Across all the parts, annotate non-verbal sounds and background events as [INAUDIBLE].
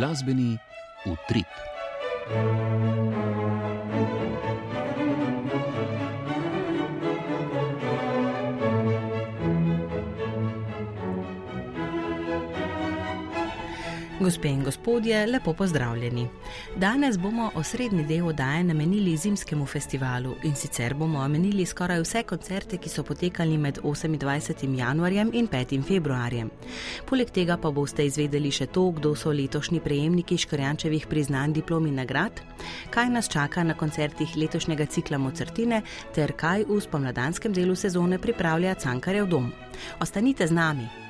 glasbeni utrip. Gospe in gospodje, lepo pozdravljeni. Danes bomo osrednji del oddaje namenili zimskemu festivalu in sicer bomo omenili skoraj vse koncerte, ki so potekali med 28. januarjem in 5. februarjem. Poleg tega pa boste izvedeli še to, kdo so letošnji prejemniki Škorjančevih priznanj diplom in nagrad, kaj nas čaka na koncertih letošnjega cikla Mozartine ter kaj v spomladanskem delu sezone pripravlja Cankarev dom. Ostanite z nami.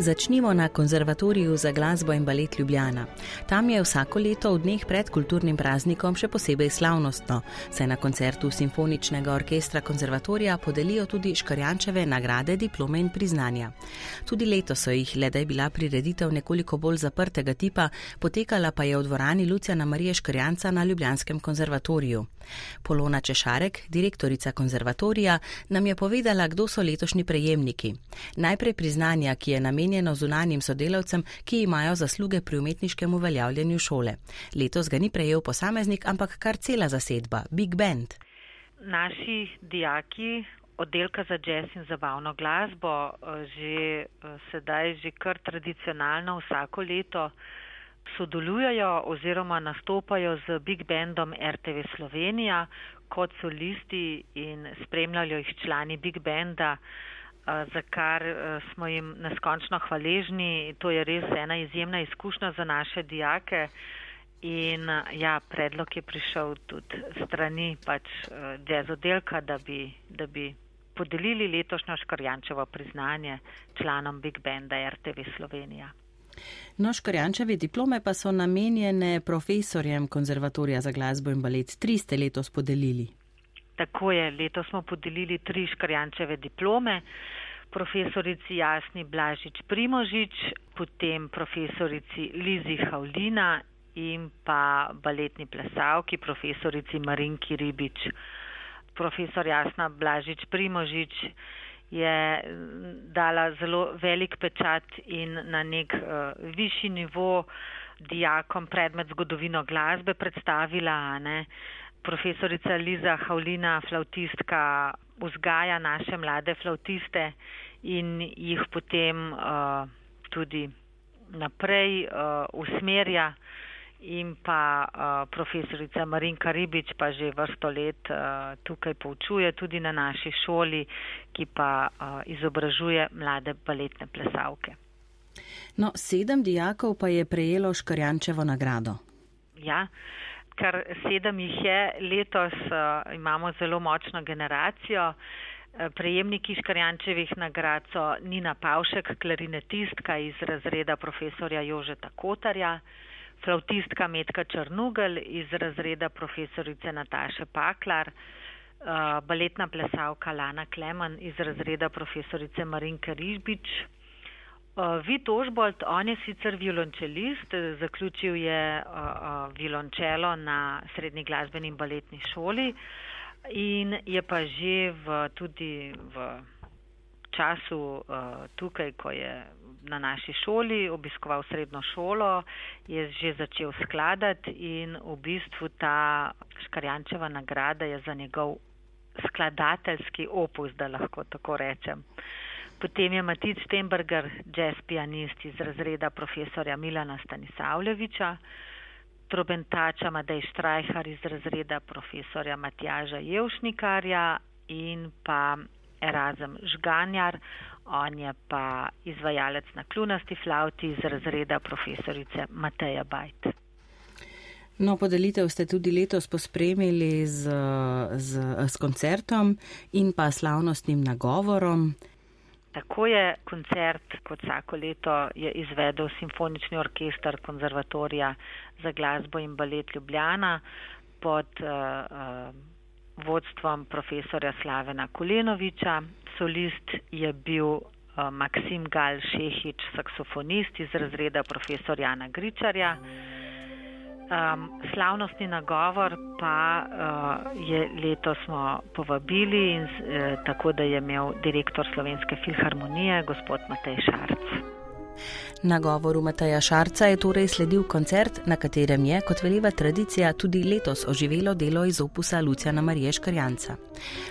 Začnimo na konzervatoriju za glasbo in balet Ljubljana. Tam je vsako leto v dneh pred kulturnim praznikom še posebej slavnostno, saj na koncertu Simfoničnega orkestra konzervatorija podelijo tudi Škarjančeve nagrade, diplome in priznanja. Tudi leto so jih, le da je bila prireditev nekoliko bolj zaprtega tipa, potekala pa je v dvorani Lucijana Marije Škarjanca na Ljubljanskem konzervatoriju. Polona Češarek, direktorica konzervatorija, nam je povedala, kdo so letošnji prejemniki. Najprej priznanja, ki je namenjena namenjeno zunanjim sodelavcem, ki imajo zasluge pri umetniškem uveljavljanju šole. Letos ga ni prejel posameznik, ampak kar cela zasedba, Big Band. Naši dijaki oddelka za jazz in zabavno glasbo eh, že eh, sedaj, že kar tradicionalno vsako leto sodelujejo oziroma nastopajo z Big Bandom RTV Slovenija kot solisti in spremljajo jih člani Big Banda za kar smo jim neskončno hvaležni. To je res ena izjemna izkušnja za naše dijake. In ja, predlog je prišel tudi strani pač jazz oddelka, da bi, da bi podelili letošnjo Škarjančevo priznanje članom Big Banda RTV Slovenija. No, Škarjančeve diplome pa so namenjene profesorjem konzervatorija za glasbo in balet. Tri ste letos podelili. Tako je, letos smo podelili tri Škarjančeve diplome profesorici Jasni Blažič Primožič, potem profesorici Lizi Havlina in pa baletni plesavki profesorici Marinki Ribič. Profesor Jasna Blažič Primožič je mm, dala zelo velik pečat in na nek uh, višji nivo dijakom predmet zgodovino glasbe predstavila. Ne? Profesorica Liza Havlina, flautistka, vzgaja naše mlade flautiste in jih potem uh, tudi naprej uh, usmerja. In pa uh, profesorica Marinka Ribič pa že vrsto let uh, tukaj poučuje tudi na naši šoli, ki pa uh, izobražuje mlade baletne plesavke. No, sedem dijakov pa je prejelo Škarjančevo nagrado. Ja, kar sedem jih je. Letos uh, imamo zelo močno generacijo. Uh, prejemniki Škarjančevih nagrad so Nina Pavšek, klarinetistka iz razreda profesorja Jožeta Kotarja, flautistka Metka Črnugel iz razreda profesorice Nataše Paklar, uh, baletna plesavka Lana Kleman iz razreda profesorice Marinke Rižbič, Vid Ožbolt, on je sicer violončelist, zaključil je uh, uh, violončelo na srednji glasbeni in baletni šoli in je pa že v, tudi v času tukaj, ko je na naši šoli obiskoval srednjo šolo, je že začel skladati in v bistvu ta Škarjančeva nagrada je za njegov skladateljski opus, da lahko tako rečem. Uh, Potem je Matic Stenberger, jazz pianist iz razreda profesorja Milana Stanisavljeviča, trobentača Madej Štrajhar iz razreda profesorja Matjaža Jevšnikarja in pa Erazem Žganjar, on je pa izvajalec na klunasti flauti iz razreda profesorice Mateja Bajt. No, podelitev ste tudi letos pospremili z, z, z koncertom in pa slavnostnim nagovorom. Tako je koncert, kot vsako leto, je izvedel Simfonični orkester konzervatorija za glasbo in balet Ljubljana pod uh, uh, vodstvom profesorja Slavena Kulenoviča. Solist je bil uh, Maksim Gal Šehič, saksofonist iz razreda profesor Jana Gričarja. Um, slavnostni nagovor pa uh, je letos smo povabili in uh, tako, da je imel direktor Slovenske filharmonije, gospod Matej Šarc. Na govoru Mateja Šarca je torej sledil koncert, na katerem je, kot veleva tradicija, tudi letos oživelo delo iz opusa Lucijana Marije Škarjanca.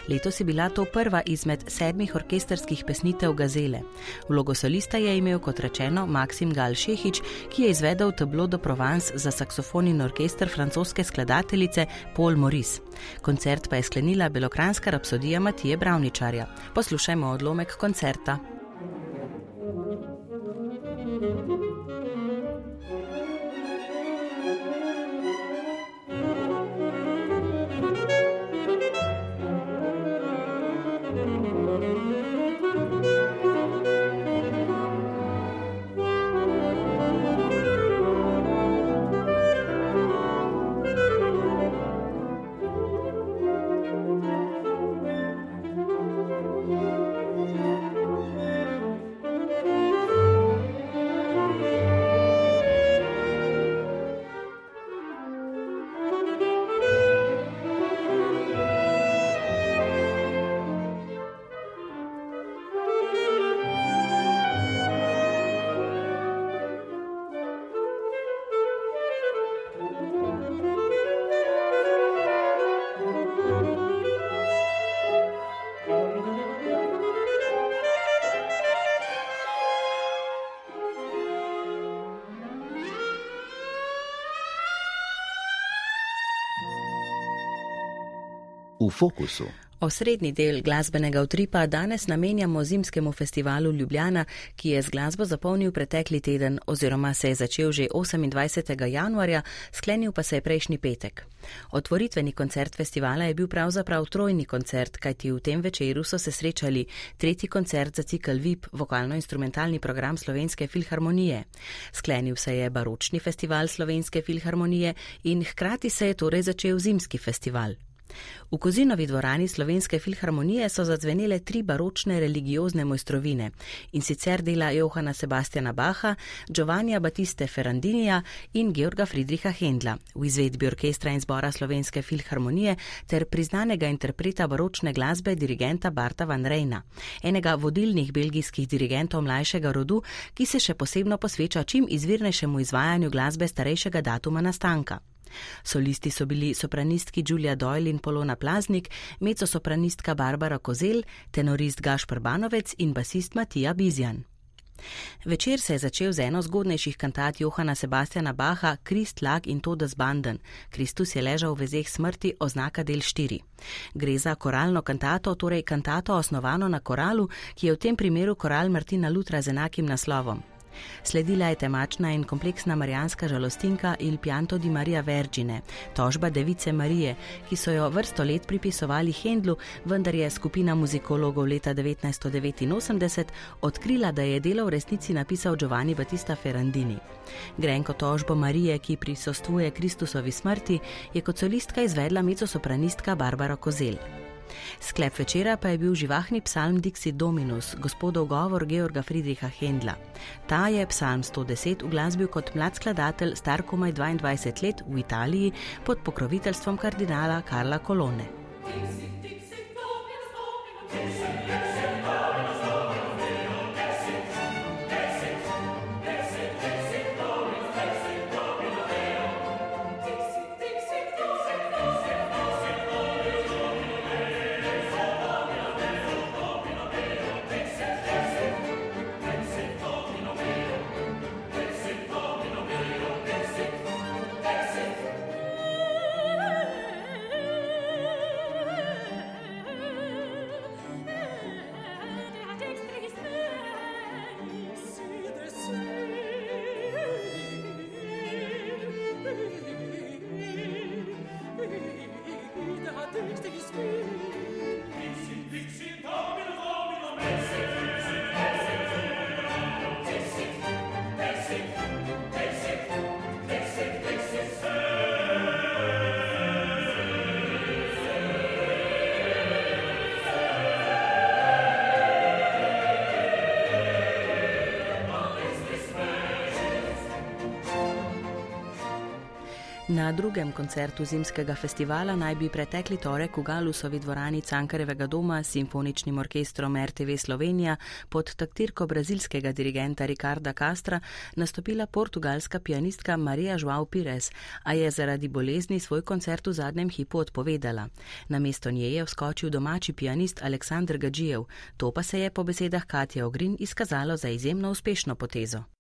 Letos je bila to prva izmed sedmih orkesterskih pesnitev Gazele. Vlogo solista je imel, kot rečeno, Maksim Gal Šehič, ki je izvedel tablo do Provence za saksofon in orkester francoske skladateljice Paul Maurice. Koncert pa je sklenila belokranska rapsodija Matije Bravničarja. Poslušajmo odlomek koncerta. Fokusu. Osrednji del glasbenega utripa danes namenjamo zimskemu festivalu Ljubljana, ki je z glasbo zapolnil pretekli teden oziroma se je začel že 28. januarja, sklenil pa se je prejšnji petek. Otvoritveni koncert festivala je bil pravzaprav trojni koncert, kajti v tem večeru so se srečali tretji koncert za cikl VIP, vokalno-instrumentalni program Slovenske filharmonije. Sklenil se je baročni festival Slovenske filharmonije in hkrati se je torej začel zimski festival. V Kozinovi dvorani Slovenske filharmonije so zazvenele tri baročne religiozne mojstrovine in sicer dela Johana Sebastiana Baha, Giovannija Batiste Ferrandinija in Georga Friedricha Hendla v izvedbi orkestra in zbora Slovenske filharmonije ter priznanega interpreta baročne glasbe dirigenta Barta Van Reina, enega vodilnih belgijskih dirigentov mlajšega rodu, ki se še posebno posveča čim izvirnejšemu izvajanju glasbe starejšega datuma nastanka. Solisti so bili sopranistki Julia Doyle in Polona Plaznik, mezzosopranistka Barbara Kozel, tenorist Gašpr Banovec in basist Matija Bizjan. Večer se je začel z eno zgodnejših kantat Johana Sebastiana Baha Krist lag in Todas banden. Kristus je ležal v vezeh smrti, oznaka del 4. Gre za koralno kantato, torej kantato osnovano na koralu, ki je v tem primeru koral Martina Lutra z enakim naslovom. Sledila je temačna in kompleksna marijanska žalostinka Il Pianto di Maria Vergine, tožba device Marije, ki so jo vrsto let pripisovali Hendlu, vendar je skupina muzikologov leta 1989 odkrila, da je delo v resnici napisal Giovanni Battista Ferrandini. Grenko tožbo Marije, ki prisostuje Kristusovi smrti, je kot solistka izvedla mecosopranistka Barbara Kozel. Sklep večera pa je bil živahni psalm Dixi Dominus, gospodov govor Georga Friedricha Hendla. Ta je psalm 110 uglasbil kot mlad skladatelj star komaj 22 let v Italiji pod pokroviteljstvom kardinala Karla Kolone. Dixi, Dixi, Dominus, Dominus, Dixi, Na drugem koncertu zimskega festivala naj bi pretekli torek v Galusovi dvorani Cankarevega doma s simfoničnim orkestrom RTV Slovenija pod taktirko brazilskega dirigenta Ricarda Castra nastopila portugalska pianistka Marija Joao Pires, a je zaradi bolezni svoj koncert v zadnjem hipu odpovedala. Na mesto nje je vskočil domači pianist Aleksandr Gađijev, to pa se je po besedah Katja Ogrin izkazalo za izjemno uspešno potezo.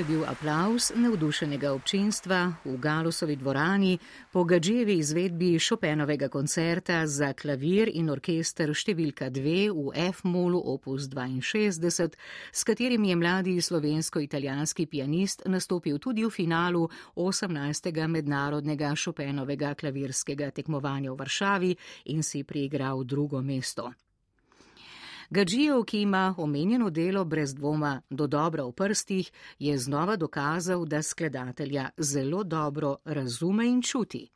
Je bil aplaus navdušenega občinstva v Galusovi dvorani po gađevi izvedbi Šopenovega koncerta za klavir in orkester številka 2 v F-molu opus 62, s katerim je mladi slovensko-italijanski pianist nastopil tudi v finalu 18. mednarodnega Šopenovega klavirskega tekmovanja v Varšavi in si priigral drugo mesto. Gađijev, ki ima omenjeno delo brez dvoma do dobra v prstih, je znova dokazal, da skladatelja zelo dobro razume in čuti.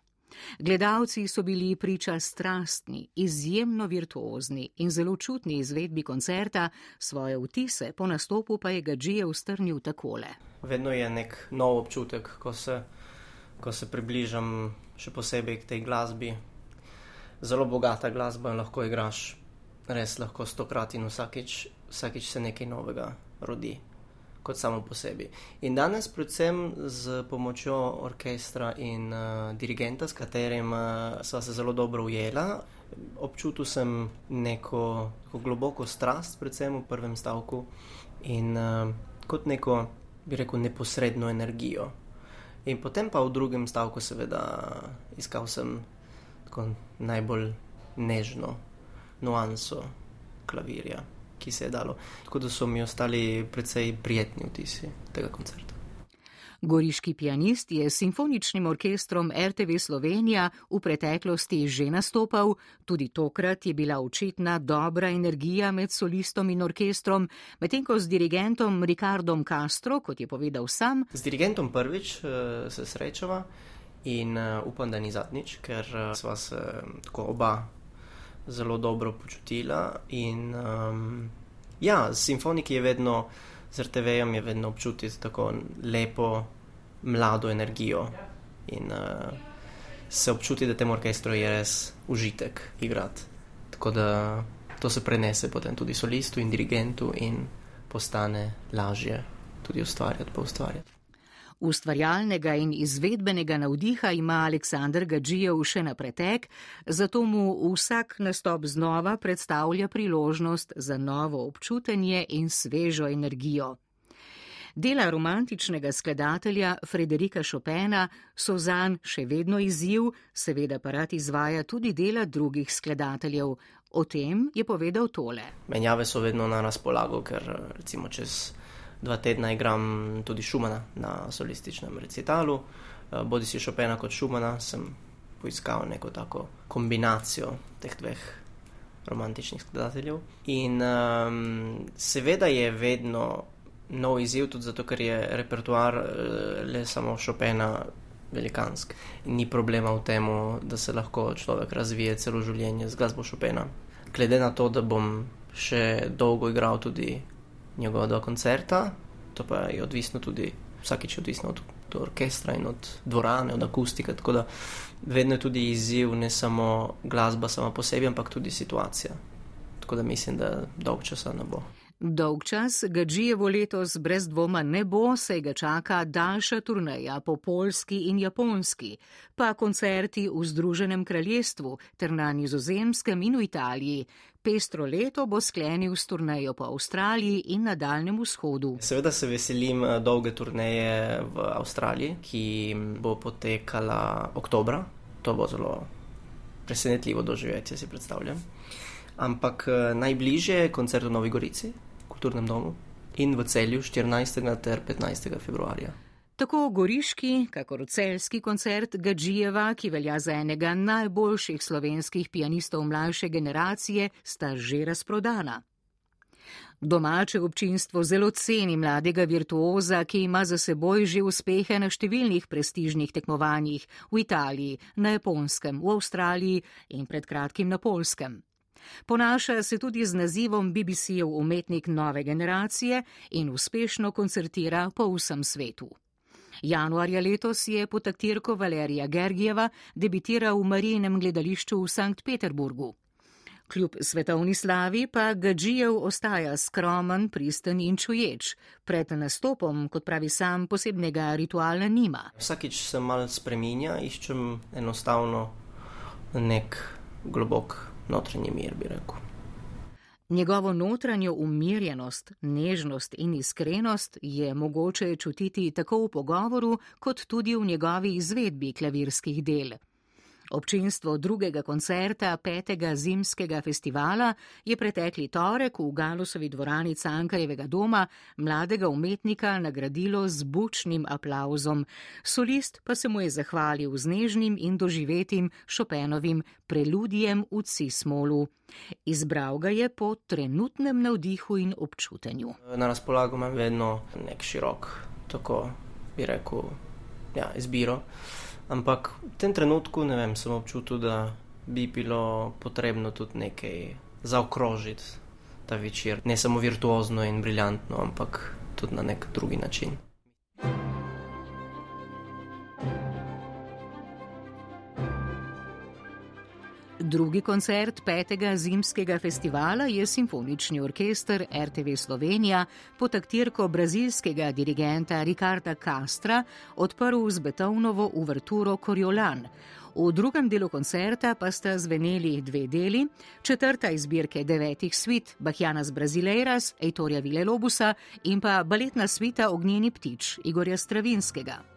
Gledalci so bili priča strastni, izjemno virtuozni in zelo čutni izvedbi koncerta, svoje vtise po nastopu pa je Gađijev strnil takole. Vedno je nek nov občutek, ko se, ko se približam še posebej k tej glasbi. Zelo bogata glasba in lahko igraš res lahko stokrat in vsakeč, vsakeč se nekaj novega rodi, kot samo po sebi. In danes, predvsem z pomočjo orkestra in uh, dirigenta, s katerim uh, sva se zelo dobro ujela, občutil sem neko, neko globoko strast, predvsem v prvem stavku in uh, kot neko, bi rekel, neposredno energijo. In potem pa v drugem stavku, seveda, iskal sem tako najbolj nežno nuanso klavirja, ki se je dalo. Tako da so mi ostali precej prijetni vtisi tega koncerta. Goriški pianist je s simfoničnim orkestrom RTV Slovenija v preteklosti že nastopal, tudi tokrat je bila očitna dobra energija med solistom in orkestrom, medtem ko z dirigentom Ricardom Castro, kot je povedal sam. Z dirigentom prvič uh, se srečava in uh, upam, da ni zadnjič, ker uh, sva se tako oba zelo dobro počutila. In, um, ja, s simfoniki je vedno, z RTV-jem je vedno občutiti tako lepo, mlado energijo. In uh, se občuti, da temu orkestru je res užitek igrati. Tako da to se prenese potem tudi solistu in dirigentu in postane lažje tudi ustvarjati, pa ustvarjati. Ustvarjalnega in izvedbenega navdiha ima Aleksandr Gađijev še na pretek, zato mu vsak nastop znova predstavlja priložnost za novo občutenje in svežo energijo. Dela romantičnega skladatelja Frederika Chopina so zanj še vedno izziv, seveda pa rad izvaja tudi dela drugih skladateljev. O tem je povedal tole. Menjave so vedno na razpolago, ker recimo čez dva tedna igram tudi Šumana na solističnem recitalu. Eh, bodi si Chopina kot Šumana, sem poiskal neko tako kombinacijo teh dveh romantičnih skladateljev. In um, seveda je vedno nov izziv, tudi zato, ker je repertoar uh, le samo Chopina velikansk. Ni problema v tem, da se lahko človek razvije celo življenje z glasbo Chopina. Glede na to, da bom še dolgo igral tudi njegova dva koncerta, to pa je odvisno tudi, vsakeč je odvisno od, od orkestra in od dvorane, od akustike. Tako da vedno je tudi izziv ne samo glasba sama po sebi, ampak tudi situacija. Tako da mislim, da dolg časa ne bo. Dolg čas Gađijevo letos brez dvoma ne bo, saj ga čaka daljša turneja po Polski in Japonski, pa koncerti v Združenem kraljestvu ter na nizozemskem in v Italiji. Pestro leto bo sklenil s turnejo po Avstraliji in na Daljnem vzhodu. Seveda se veselim eh, dolge turneje v Avstraliji, ki bo potekala oktobra. To bo zelo presenetljivo doživetje, si predstavljam. Ampak eh, najbližje je koncert v Novi Gorici, kulturnem domu in v celju 14. ter 15. februarja. Tako goriški, kakor celski koncert Gađijeva, ki velja za enega najboljših slovenskih pianistov mlajše generacije, sta že razprodana. Domače občinstvo zelo ceni mladega virtuoza, ki ima za seboj že uspehe na številnih prestižnih tekmovanjih v Italiji, na Japonskem, v Avstraliji in pred kratkim na Polskem. Ponaša se tudi z nazivom BBC-ev umetnik nove generacije in uspešno koncertira po vsem svetu. Januarja letos je pod taktirko Valerija Gergijeva debitiral v Marijinem gledališču v Sankt Peterburgu. Kljub svetovni slavi pa Gadžijev ostaja skromen, pristen in čuječ. Pred nastopom, kot pravi sam, posebnega rituala nima. Vsakič se mal spreminja, iščem enostavno nek globok notranji mir, bi rekel. Njegovo notranjo umirjenost, nežnost in iskrenost je mogoče čutiti tako v pogovoru, kot tudi v njegovi izvedbi klavirskih del. Občinstvo drugega koncerta petega zimskega festivala je pretekli torek v Galusovi dvorani Cankarjevega doma mladega umetnika nagradilo z bučnim aplauzom. Solist pa se mu je zahvalil z nežnim in doživetim Šopenovim preludijem v Cismolu. Izbral ga je po trenutnem navdihu in občutenju. Na razpolago imam vedno nek širok, tako bi rekel, ja, izbiro. Ampak v tem trenutku, vem, sem občutil, da bi bilo potrebno tudi nekaj zaokrožiti ta večer. Ne samo virtuozno in briljantno, ampak tudi na nek drugi način. Drugi koncert petega zimskega festivala je simfonični orkester RTV Slovenija pod taktirko brazilskega dirigenta Ricarda Castra odprl z Betovnovo uverturo Coriolan. V drugem delu koncerta pa sta zveneli dve deli, četrta iz zbirke devetih svit Bahjanas Brazileiras, Eitorja Vilelobusa in pa baletna svita Ognjeni ptič Igorja Stravinskega.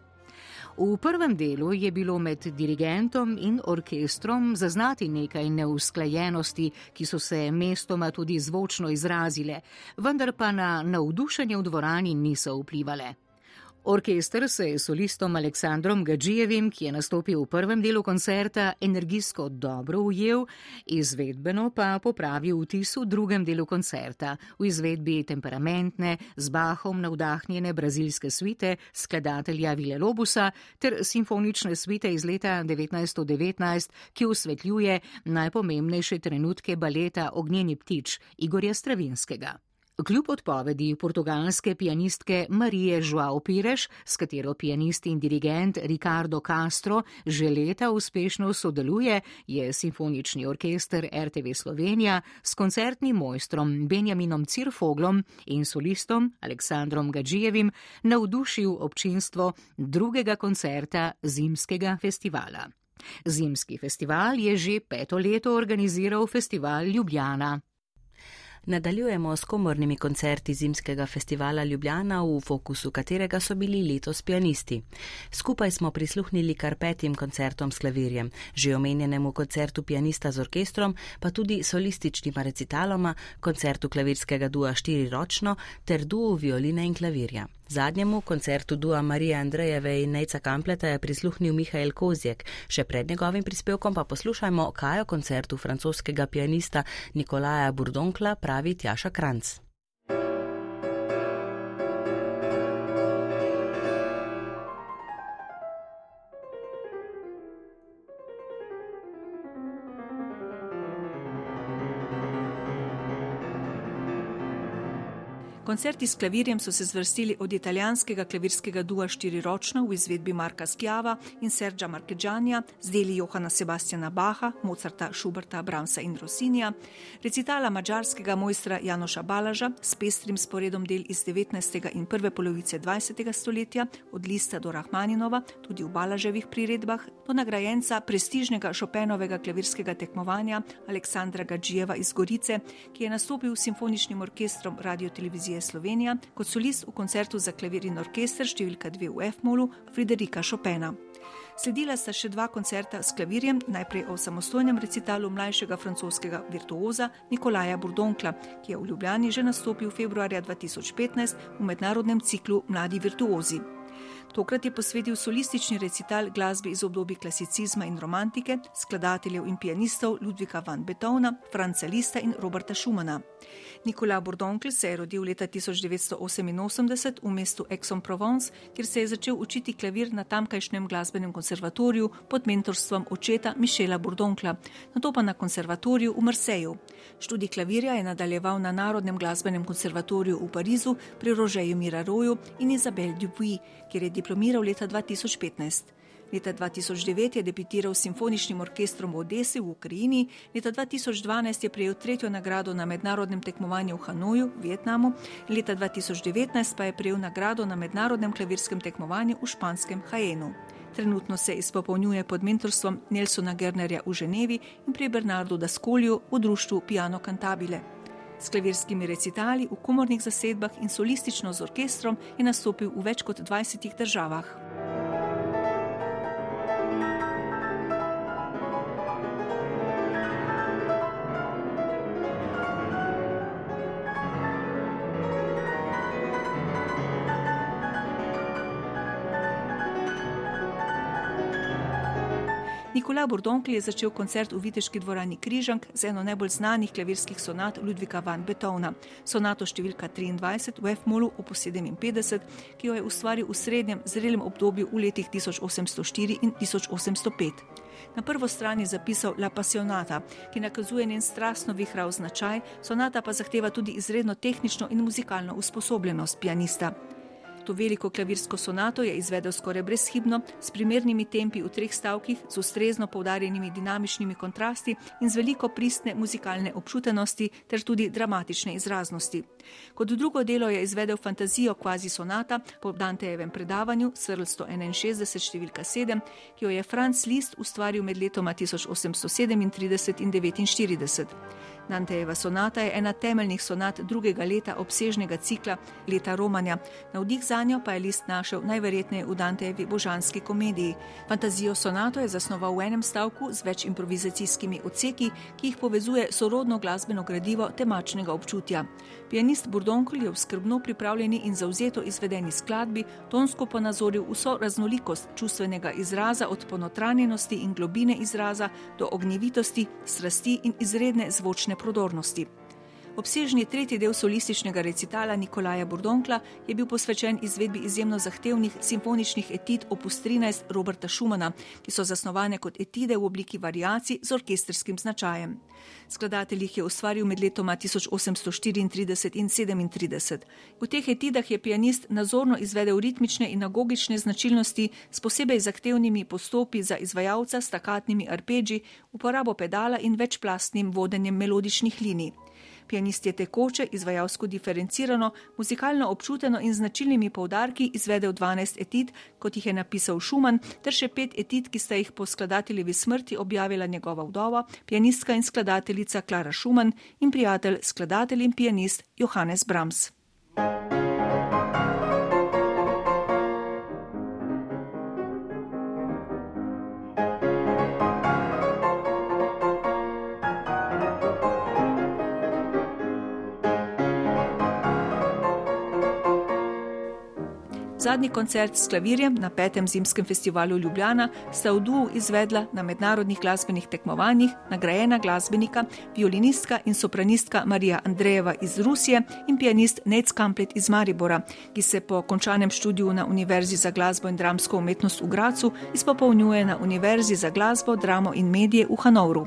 V prvem delu je bilo med dirigentom in orkestrom zaznati nekaj neusklajenosti, ki so se mestoma tudi zvočno izrazile, vendar pa na navdušenje v dvorani niso vplivale. Orkester se je solistom Aleksandrom Gadžijevim, ki je nastopil v prvem delu koncerta, energijsko dobro ujel, izvedbeno pa popravil vtis v drugem delu koncerta, v izvedbi temperamentne, z bahom navdahnjene brazilske svite skladatelja Vile Lobusa ter simfonične svite iz leta 1919, ki usvetljuje najpomembnejše trenutke baleta Ognjeni ptič Igorja Stravinskega. Kljub odpovedi portugalske pianistke Marije Joao Pires, s katero pianist in dirigent Ricardo Castro že leta uspešno sodeluje, je simfonični orkester RTV Slovenija s koncertnim mojstrom Benjaminom Cirfoglom in solistom Aleksandrom Gadžijevim navdušil občinstvo drugega koncerta zimskega festivala. Zimski festival je že peto leto organiziral festival Ljubljana. Nadaljujemo s komornimi koncerti zimskega festivala Ljubljana, v fokusu katerega so bili letos pianisti. Skupaj smo prisluhnili kar petim koncertom s klavirjem, že omenjenemu koncertu pianista z orkestrom, pa tudi solističnima recitaloma, koncertu klavirskega dua štiriročno ter duu violine in klavirja. Zadnjemu koncertu dua Marije Andrejeve in Nejca Kampleta je prisluhnil Mihajl Kozjek. Še pred njegovim prispevkom pa poslušajmo, kaj o koncertu francoskega pianista Nikolaja Burdonkla pravi Tjaša Kranc. Koncerti s klavirjem so se zvrstili od italijanskega klavirskega dua štiriročno v izvedbi Marka Skjava in Sergio Markeđanja, z deli Johana Sebastiana Baha, Mozarta, Schuberta, Bramsa in Rosinija, recitala mađarskega mojstra Janoša Balaža s pestrim sporedom del iz 19. in prve polovice 20. stoletja, od Lista do Rahmaninova, tudi v Balaževih priredbah, do nagrajenca prestižnega Šopenovega klavirskega tekmovanja Aleksandra Gadžijeva iz Gorice, ki je nastopil s simfoničnim orkestrom radio televizije Slovenija kot solist v koncertu za klavir in orkester številka 2 v F-molu Friderika Chopina. Sledila sta še dva koncerta s klavirjem, najprej o samostojnem recitalu mlajšega francoskega virtuoza Nikolaja Burdonkla, ki je v Ljubljani že nastopil februarja 2015 v mednarodnem ciklu Mladi virtuozi. Tokrat je posvetil solistični recital glasbe iz obdobja klasicizma in romantike, skladateljev in pianistov Ludvika van Beethovna, Franca Lista in Roberta Schumana. Nikola Bordonkl se je rodil leta 1988 v mestu Aix-en-Provence, kjer se je začel učiti klavir na tamkajšnjem glasbenem konservatoriju pod mentorstvom očeta Mišela Bordonkla, nato pa na konservatoriju v Marseju. Študij klavirja je nadaljeval na Narodnem glasbenem konservatoriju v Parizu pri Rožeju Miraroju in Izabel Dupuy, kjer je diplomiral leta 2015. Leta 2009 je debitiral s simfoničnim orkestrom v Odesi v Ukrajini, leta 2012 je prejel tretjo nagrado na mednarodnem tekmovanju v Hanoju, Vietnamu, leta 2019 pa je prejel nagrado na mednarodnem klavirskem tekmovanju v španskem Hajenu. Trenutno se izpopolnjuje pod mentorstvom Nelsona Gernerja v Ženevi in pri Bernardu Daskolju v društvu Piano Cantabile. S klavirskimi recitali v komornih zasedbah in solistično z orkestrom je nastopil v več kot 20 državah. Nikola Bordonkli je začel koncert v Viteški dvorani Križank z eno najbolj znanih klavirskih sonat Ludvika van Beethovna, sonato številka 23 v F-molu op 57, ki jo je ustvaril v srednjem zrelem obdobju v letih 1804 in 1805. Na prvo stran je zapisal La Passionata, ki nakazuje njen strastno vihrav značaj, sonata pa zahteva tudi izredno tehnično in muzikalno usposobljenost pianista. To veliko klavirsko sonato je izvedel skoraj brezhibno, s primernimi tempi v treh stavkih, z ustrezno poudarjenimi dinamičnimi kontrasti in z veliko pristne muzikalne občutenosti ter tudi dramatične izraznosti. Kot drugo delo je izvedel fantazijo kvazi sonata po Dantejevem predavanju Srl 161 številka 7, ki jo je Franz Liszt ustvaril med letoma 1837 in 1949. Dantejeva sonata je ena temeljnih sonat drugega leta obsežnega cikla Leta Romanja. Navdih za njo pa je list našel najverjetneje v Dantejevi božanski komediji. Fantazijo sonato je zasnoval v enem stavku z več improvizacijskimi odseki, ki jih povezuje sorodno glasbeno gradivo temačnega občutja. Pianist Burdonkl je v skrbno pripravljeni in zauzeto izvedeni skladbi tonsko ponazoril vso raznolikost čustvenega izraza od ponotranjenosti in globine izraza do ognjevitosti, strasti in izredne zvočne prodornosti. Obsežni tretji del solističnega recitala Nikolaja Bordonkla je bil posvečen izvedbi izjemno zahtevnih simfoničnih etid opus 13 Roberta Schumana, ki so zasnovane kot etide v obliki variacij z orkestrskim značajem. Skladatelj jih je ustvaril med letoma 1834 in 37. V teh etidah je pianist nazorno izvedel ritmične in agogične značilnosti s posebej zahtevnimi postopi za izvajalca, stakatnimi arpeggi, uporabo pedala in večplastnim vodenjem melodičnih linij. Pianist je tekoče, izvajalsko diferencirano, muzikalno občuteno in značilnimi poudarki izvedel 12 etid, kot jih je napisal Schumann, ter še pet etid, ki sta jih po skladateljevi smrti objavila njegova vdova, pianistka in skladateljica Klara Schumann in prijatelj, skladatelj in pianist Johannes Brahms. thank you Zadnji koncert s klavirjem na petem zimskem festivalu Ljubljana sta v Duhu izvedla na mednarodnih glasbenih tekmovanjih nagrajena glasbenika, violinistka in sopranistka Marija Andrejeva iz Rusije in pianist Nec Kamplet iz Maribora, ki se po končanem študiju na Univerzi za glasbo in dramsko umetnost v Gracu izpopolnjuje na Univerzi za glasbo, dramo in medije v Hanovru.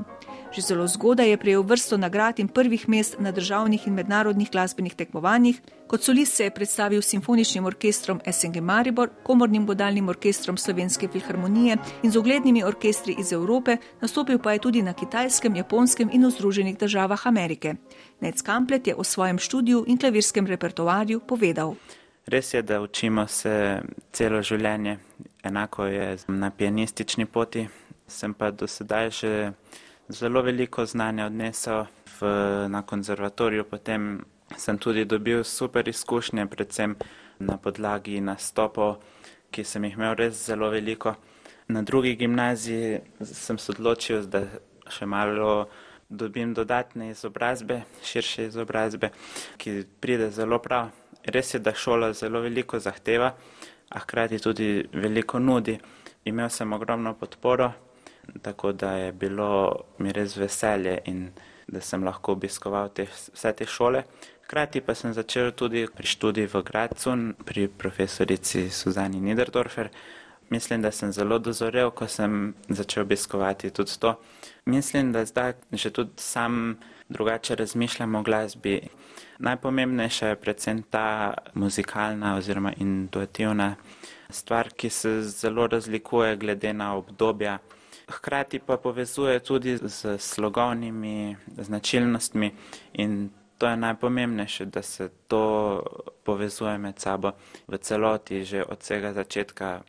Že zelo zgodaj je prejel vrsto nagrad in prvih mest na državnih in mednarodnih glasbenih tekmovanjih. Kot solist se je predstavil s simfoničnim orkestrom SNG Maribor, komornim bodalnim orkestrom Slovenske filharmonije in z uglednimi orkestri iz Evrope, nastopil pa je tudi na kitajskem, japonskem in v Združenih državah Amerike. Nec Kamplet je o svojem študiju in klavirskem repertoarju povedal. Res je, da učimo se celo življenje, enako je na pianistični poti, sem pa do sedaj že zelo veliko znanja odnesel v, na konzervatoriju, potem sem tudi dobil super izkušnje, predvsem na podlagi nastopov, ki sem jih imel res zelo veliko. Na drugi gimnaziji sem se odločil, da še malo dobim dodatne izobrazbe, širše izobrazbe, ki pride zelo prav. Res je, da šola zelo veliko zahteva a hkrati tudi veliko nudi. Imel sem ogromno podporo, tako da je bilo mi res veselje in da sem lahko obiskoval te, vse te šole. Hkrati pa sem začel tudi pri študiju v Gracu pri profesorici Suzani Niederdorfer. Mislim, da sem zelo dozorel, ko sem začel obiskovati tudi to. Mislim, da zdaj že tudi sam drugače razmišljam o glasbi. Najpomembnejša je predvsem ta muzikalna oziroma intuitivna stvar, ki se zelo razlikuje glede na obdobja. Hkrati pa povezuje tudi z slogovnimi značilnostmi in to je najpomembnejše, da se to povezuje med sabo v celoti že od vsega začetka.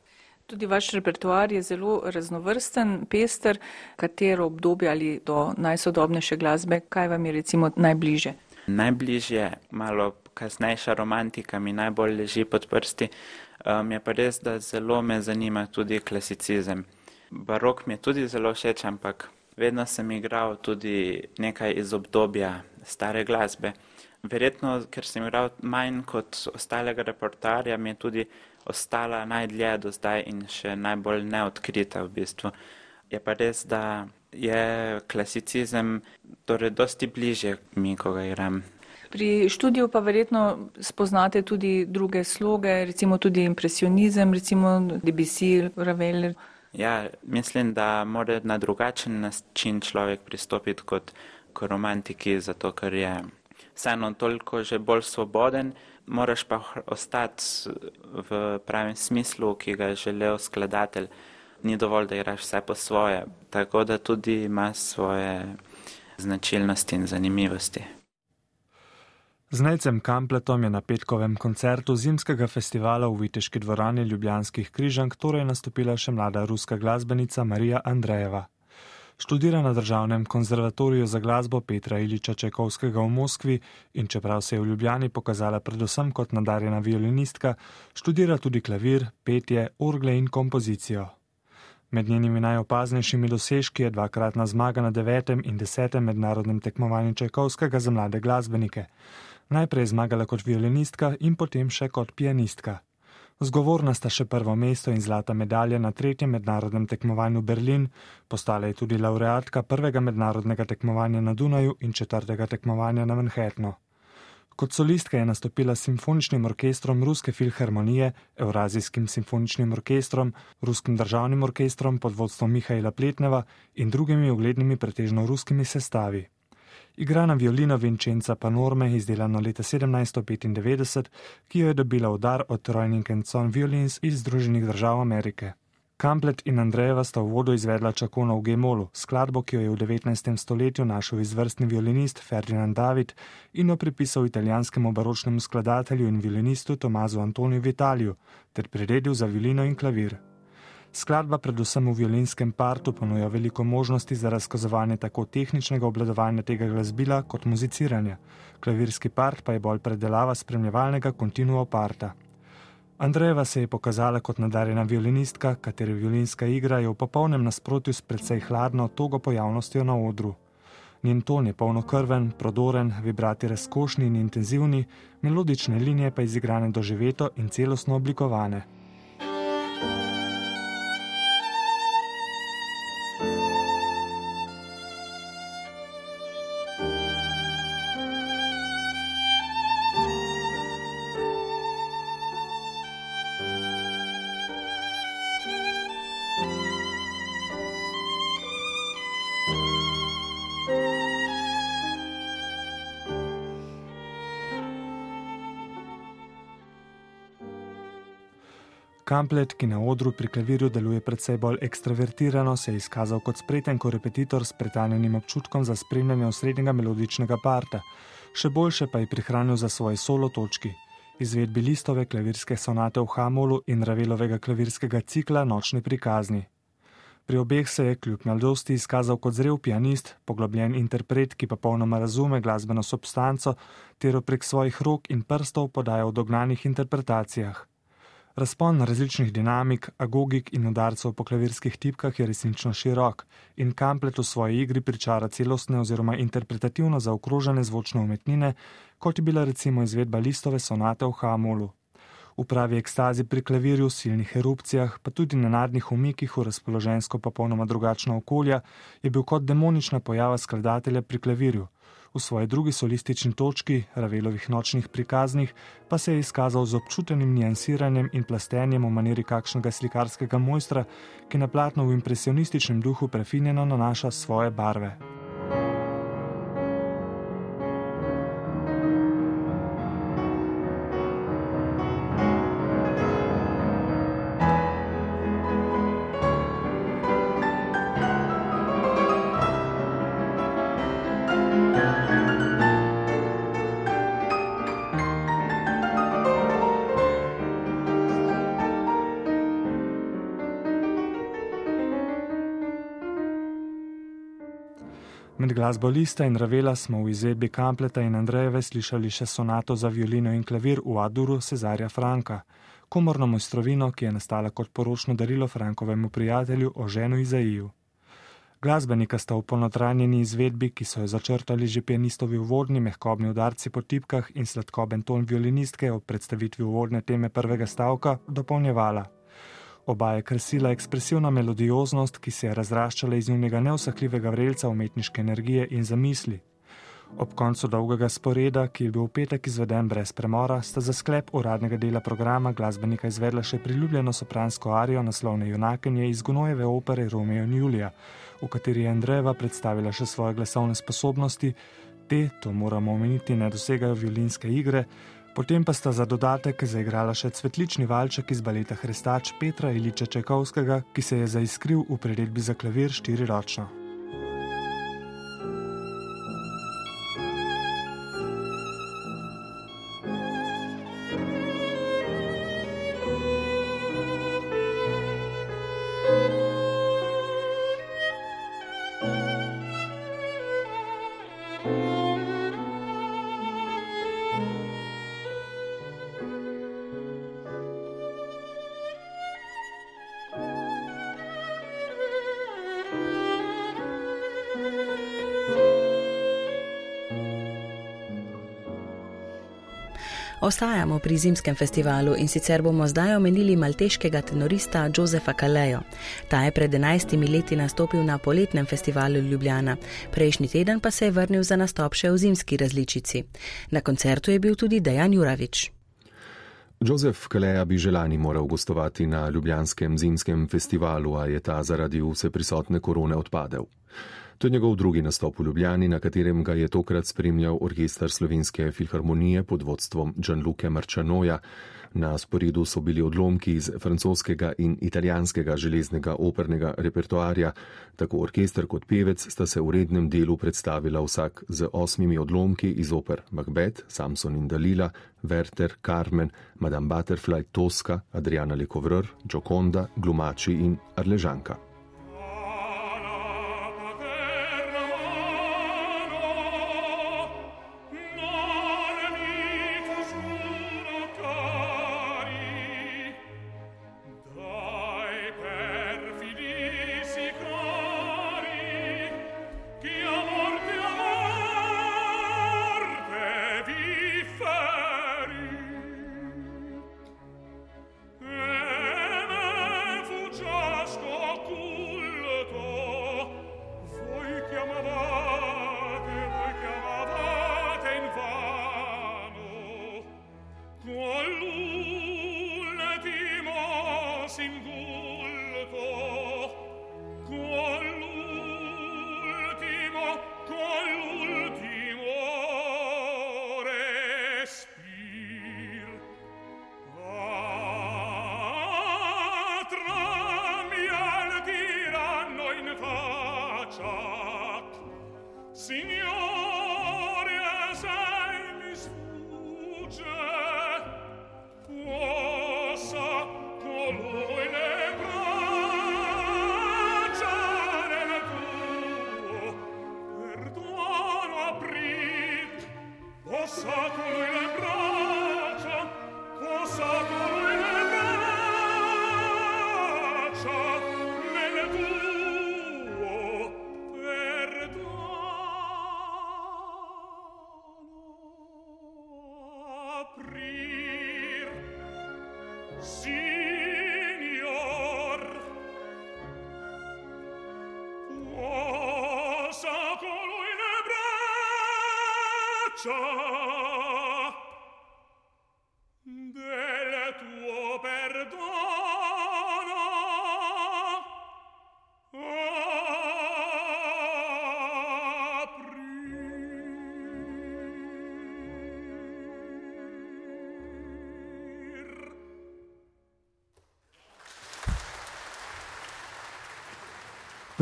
Tudi vaš repertoar je zelo raznovrsten, pester. Katero obdobje ali do najsodobnejše glasbe, kaj vam je recimo najbliže? Najbližje, malo kasnejša romantika mi najbolj leži pod prsti. Um, je pa res, da zelo me zanima tudi klasicizem. Barok mi je tudi zelo všeč, ampak vedno sem igral tudi nekaj iz obdobja stare glasbe. Verjetno, ker sem igral manj kot ostalega reportarja, mi je tudi ostala najdlje do zdaj in še najbolj neodkrita v bistvu. Je pa res, da je klasicizem torej dosti bliže mi, ko ga igram. Pri študiju pa verjetno spoznate tudi druge sloge, recimo tudi impresionizem, recimo Debussy, Ravel. Ja, mislim, da mora na drugačen način človek pristopiti kot k romantiki, zato ker je vseeno toliko že bolj svoboden, moraš pa ostati v pravem smislu, ki ga je želel skladatelj. Ni dovolj, da igraš vse po svoje, tako da tudi ima svoje značilnosti in zanimivosti. Z Nejcem Kampletom je na petkovem koncertu zimskega festivala v Viteški dvorani Ljubljanskih križank torej nastopila še mlada ruska glasbenica Marija Andrejeva. Študira na Državnem konzervatoriju za glasbo Petra Iliča Čekovskega v Moskvi in čeprav se je v Ljubljani pokazala predvsem kot nadarjena violinistka, študira tudi klavir, petje, orgle in kompozicijo. Med njenimi najopaznejšimi dosežki je dvakratna zmaga na devetem in desetem mednarodnem tekmovanju Čajkovskega za mlade glasbenike. Najprej zmagala kot violinistka in potem še kot pianistka. Zgovorna sta še prvo mesto in zlata medalja na tretjem mednarodnem tekmovanju Berlin, postala je tudi laureatka prvega mednarodnega tekmovanja na Dunaju in četrtega tekmovanja na Manhattnu. Kot solistka je nastopila s simfoničnim orkestrom Ruske filharmonije, Eurazijskim simfoničnim orkestrom, Ruskim državnim orkestrom pod vodstvom Mihajla Pletneva in drugimi uglednimi pretežno ruskimi sestavi. Igra na violino Vincenza Panorme, izdelano leta 1795, ki jo je dobila v dar od Royning Son Violins iz Združenih držav Amerike. Kamplet in Andrejeva sta v vodu izvedla Čakono v Gemolu, skladbo, ki jo je v 19. stoletju našel izvrstni violinist Ferdinand David in jo pripisal italijanskemu baročnemu skladatelju in violinistu Tomazu Antoniju Vitaliju, ter priredil za violino in klavir. Skladba predvsem v violinskem partu ponuja veliko možnosti za razkazovanje tako tehničnega obladovanja tega glasbila kot muziciranja, klavirski part pa je bolj predelava spremljevalnega kontinuo parta. Andrejeva se je pokazala kot nadarjena violinistka, katere violinska igra je v popolnem nasprotju s precej hladno, togo pojavnostjo na odru. Njen ton je polnokrven, prodoren, vibrati razkošni in intenzivni, melodične linije pa izigrane doživeto in celostno oblikovane. Kamplet, ki na odru pri klavirju deluje predvsej bolj ekstravertirano, se je izkazal kot spreten korepetitor s pretanjenim občutkom za spremljanje osrednjega melodičnega parta, še boljše pa je prihranil za svoje solo točki. Izvedbi listove klavirske sonate v Hamolu in Ravelovega klavirskega cikla Nočni prikazni. Pri obeh se je kljub mladosti izkazal kot zrel pianist, poglobljen interpret, ki pa polnoma razume glasbeno substanco, ter prek svojih rok in prstov podaja v dognanih interpretacijah. Razpon različnih dinamik, agogik in udarcev po klavirskih tipkah je resnično širok in Kamplet v svoji igri pričara celostne oziroma interpretativno zaokrožene zvočne umetnine, kot je bila recimo izvedba listove sonate v Hamulu. V pravi ekstazi pri klavirju, silnih erupcijah, pa tudi nenadnih umikih v razpoložensko pa polnoma drugačno okolje, je bil kot demonična pojava skladatelja pri klavirju. V svoji drugi solistični točki, Ravelovih nočnih prikaznih, pa se je izkazal z občutenim nijansiranjem in plastenjem v maniri kakšnega slikarskega mojstra, ki na platno v impresionističnem duhu prefinjeno nanaša svoje barve. Glasbo Lista in Ravela smo v izvedbi Kampleta in Andrejeve slišali še sonato za violino in klavir v Aduru Cezarja Franka, komorno mojstrovino, ki je nastala kot poročno darilo Frankovemu prijatelju Oženu Izaiju. Glasbenika sta v polnotranjeni izvedbi, ki so jo začrtali že pianistovi uvodni mehkobni udarci po tipkah in sladkoben ton violinistke ob predstavitvi uvodne teme prvega stavka, dopolnjevala. Oba je krasila ekspresivna melodioznost, ki se je razraščala iz njunega neusakljivega vrelca umetniške energije in zamisli. Ob koncu dolgega sporeda, ki je bil v petek izveden brez premora, sta za sklep uradnega dela programa glasbenika izvedla še priljubljeno sopransko arijo naslovne junakenje iz Gunojeve opere Romeo in Julija, v kateri je Andrejeva predstavila še svoje glasovne sposobnosti, te, to moramo omeniti, ne dosegajo violinske igre, Potem pa sta za dodatek zaigrala še cvetlični valček iz baleta Hrestač Petra Iliča Čekovskega, ki se je zaiskril v priredbi za klavir štiriročno. Ostajamo pri zimskem festivalu in sicer bomo zdaj omenili malteškega tenorista Josefa Kalejo. Ta je pred 11 leti nastopil na poletnem festivalu Ljubljana, prejšnji teden pa se je vrnil za nastop še v zimski različici. Na koncertu je bil tudi Dejan Juravič. Jozef Kaleja bi želani moral gostovati na Ljubljanskem zimskem festivalu, a je ta zaradi vse prisotne korone odpadel. To je njegov drugi nastop v Ljubljani, na katerem ga je tokrat spremljal orkester Slovenske filharmonije pod vodstvom Gianluca Marčanoja. Na sporedu so bili odlomki iz francoskega in italijanskega železnega opernega repertoarja. Tako orkester kot pevec sta se v rednem delu predstavila vsak z osmimi odlomki iz oper Macbeth, Samson in Dalila, Werther, Carmen, Madame Butterfly, Tosca, Adriana Lecovreur, Gioconda, Glumači in Arležanka.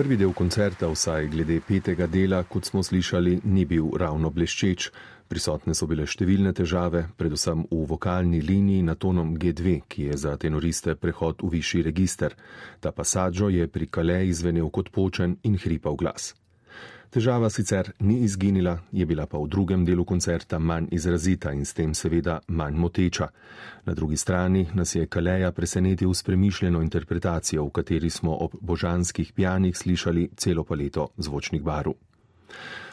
Prvi del koncerta, vsaj glede petega dela, kot smo slišali, ni bil ravno bleščeč. Prisotne so bile številne težave, predvsem v vokalni liniji na tonom G2, ki je za tenoriste prehod v višji register. Ta pasažo je pri Kaleji zvenel kot počen in hripav glas. Težava sicer ni izginila, je bila pa v drugem delu koncerta manj izrazita in s tem seveda manj moteča. Na drugi strani nas je Kaleja presenetil s premišljeno interpretacijo, v kateri smo ob božanskih pijanih slišali celo paleto zvočnih barv.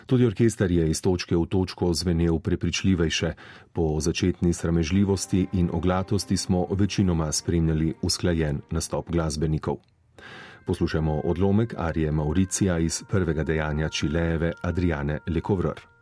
Tudi orkester je iz točke v točko zvenel prepričljivejše, po začetni sramežljivosti in oglatosti smo večinoma spremljali usklajen nastop glasbenikov. Poslušamo odlomek Arije Mauricija iz prvega dejanja Čilejeve Adriane Lekovrr.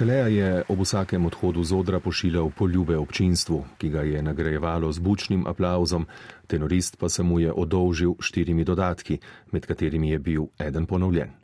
Kaleja je ob vsakem odhodu z odra pošiljal poljube občinstvu, ki ga je nagrajevalo z bučnim aplauzom, tenorist pa se mu je odolžil štirimi dodatki, med katerimi je bil eden ponovljen.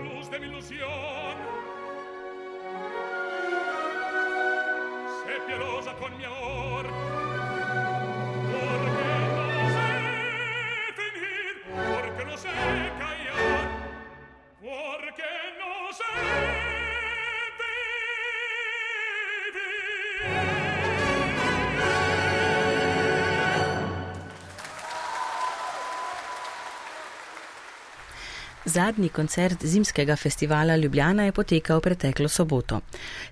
la luz de mi ilusión. Sé piadosa con mi amor, Zadnji koncert zimskega festivala Ljubljana je potekal preteklo soboto.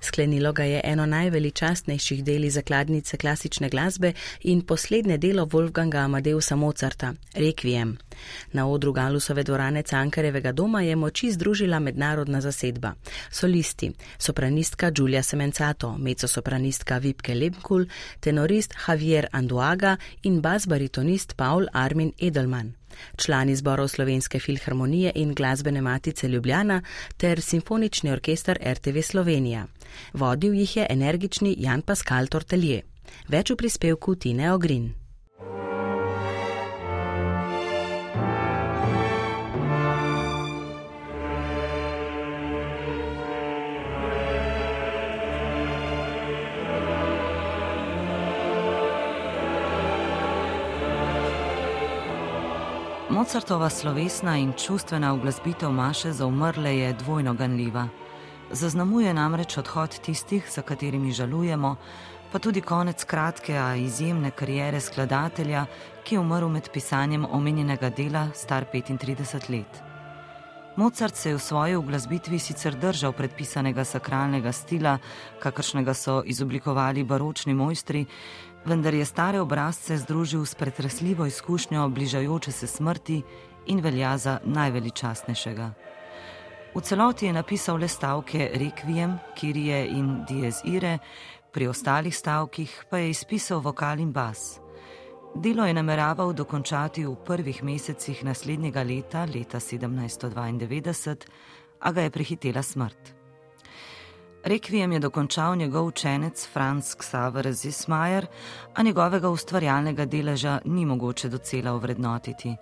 Sklenilo ga je eno najveličastnejših deli zakladnice klasične glasbe in poslednje delo Wolfganga Amadeusa Mozarta, Requiem. Na odru Galusove dvorane Cankarevega doma je moči združila mednarodna zasedba. Solisti, sopranistka Giulia Semencato, mezzosopranistka Vipke Lebkul, tenorist Javier Anduaga in bas-baritonist Paul Armin Edelman člani zborov Slovenske filharmonije in glasbene matice Ljubljana ter Simfonični orkester RTV Slovenija. Vodil jih je energični Jan Pascal Tortelje. Več v prispevku Tine Ogrin. Mozartova slovesna in čustvena uglasbitev Maše za umrle je dvojno ganljiva. Zaznamuje namreč odhod tistih, za katerimi žalujemo, pa tudi konec kratke, a izjemne karijere skladatelja, ki je umrl med pisanjem omenjenega dela star 35 let. Mozart se je v svoji uglasbitvi sicer držal predpisanega sakralnega stila, kakršnega so izoblikovali baročni mojstri, vendar je stare obrazce združil s pretresljivo izkušnjo bližajoče se smrti in velja za najveličastnejšega. V celoti je napisal le stavke Requiem, Kirije in Dies Ire, pri ostalih stavkih pa je izpisal vokal in bas. Delo je nameraval dokončati v prvih mesecih naslednjega leta, leta 1792, a ga je prehitela smrt. Rekvijem je dokončal njegov učenec Franz Xaver Zismajer, a njegovega ustvarjalnega deleža ni mogoče docela ovrednotiti.